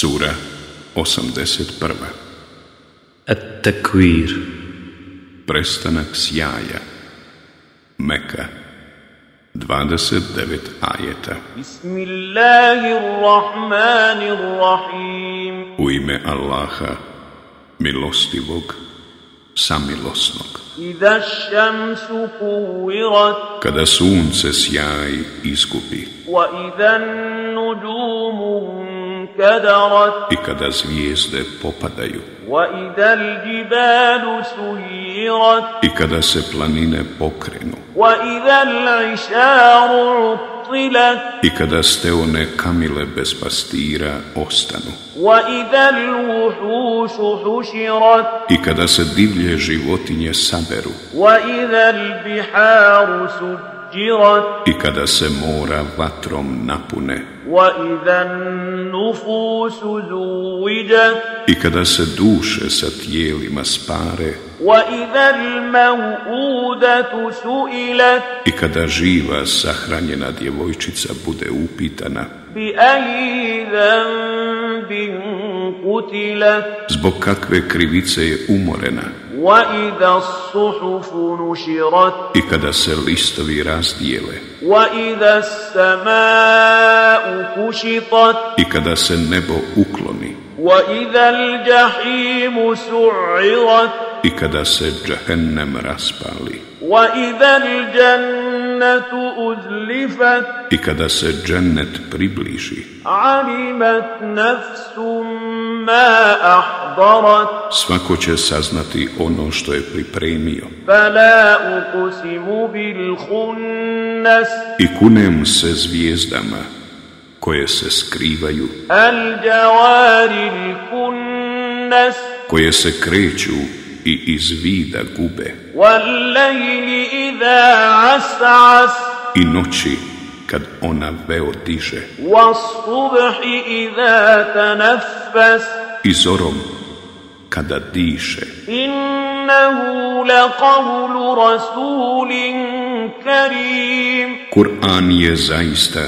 Sura 81 At-Takvir Prestanak sjaja. Meka. 29 ajeta. Bismillahirrahmanirrahim. U ime Allaha, milostivog, samilosnog. Iza šemsu kuvirat Kada sunce sjaj izgubi. Wa iza nuđumu kadarat i kada zvijezde popadaju. Wa jibalu i kada se planine pokrenu. Wa utilat i kada steone kamile bez pastira ostanu. Wa idha al-wuhushu i kada se divlje životinje saberu. Wa idha biharu I kada se mora vatrom napune. I kada se duše sa tijelima spare. I kada živa sahranjena djevojčica bude upitana Zbog kakve krivice je umorena? I kada se listovi razdijele? I kada se nebo ukloni? I kada se nebo ukloni i kada se džahennem raspali. I kada se džennet približi, svako će saznati ono što je pripremio. I kunem se zvijezdama koje se skrivaju, koje se kreću i iz vida gube. I noći kad ona veo diže. I zorom kada diše. Kur'an je zaista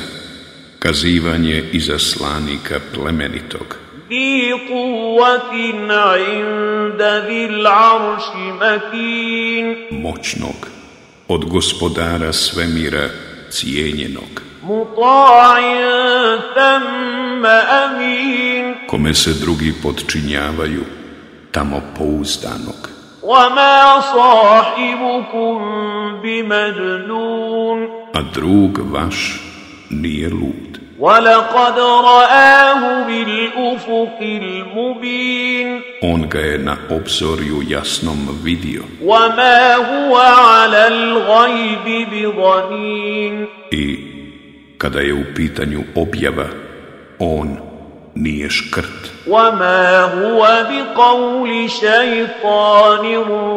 kazivanje iza slanika plemenitog. ذي قوة عند ذي العرش مكين moćnog od gospodara svemira cijenjenog مطاع ثم أمين kome se drugi podčinjavaju tamo pouzdanog وما صاحبكم بمجنون a drug vaš lud ولقد رآه بالأفق المبين on ga je na obzorju jasnom vidio وما هو على الغيب بضنين i kada je u pitanju objava on nije škrt وما هو بقول شيطان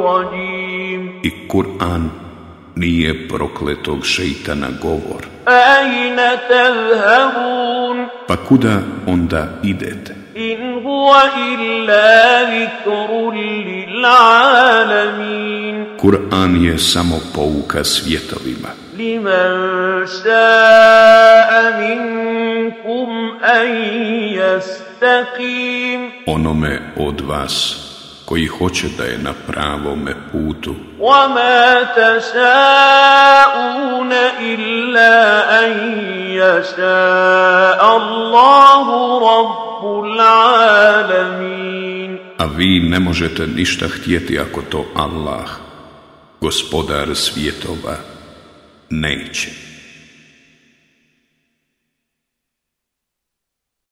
رجيم i Kur'an nije prokletog šeitana govor. Pa kuda onda idete? In huwa illa zikrun lil alamin. Kur'an je samo pouka svjetovima. Liman sha'a minkum an yastaqim. Onome od vas koji hoće da je na pravome putu وما تشاءون إلا أن يشاء الله رب العالمين a vi ne možete ništa htjeti ako to Allah gospodar svjetova neće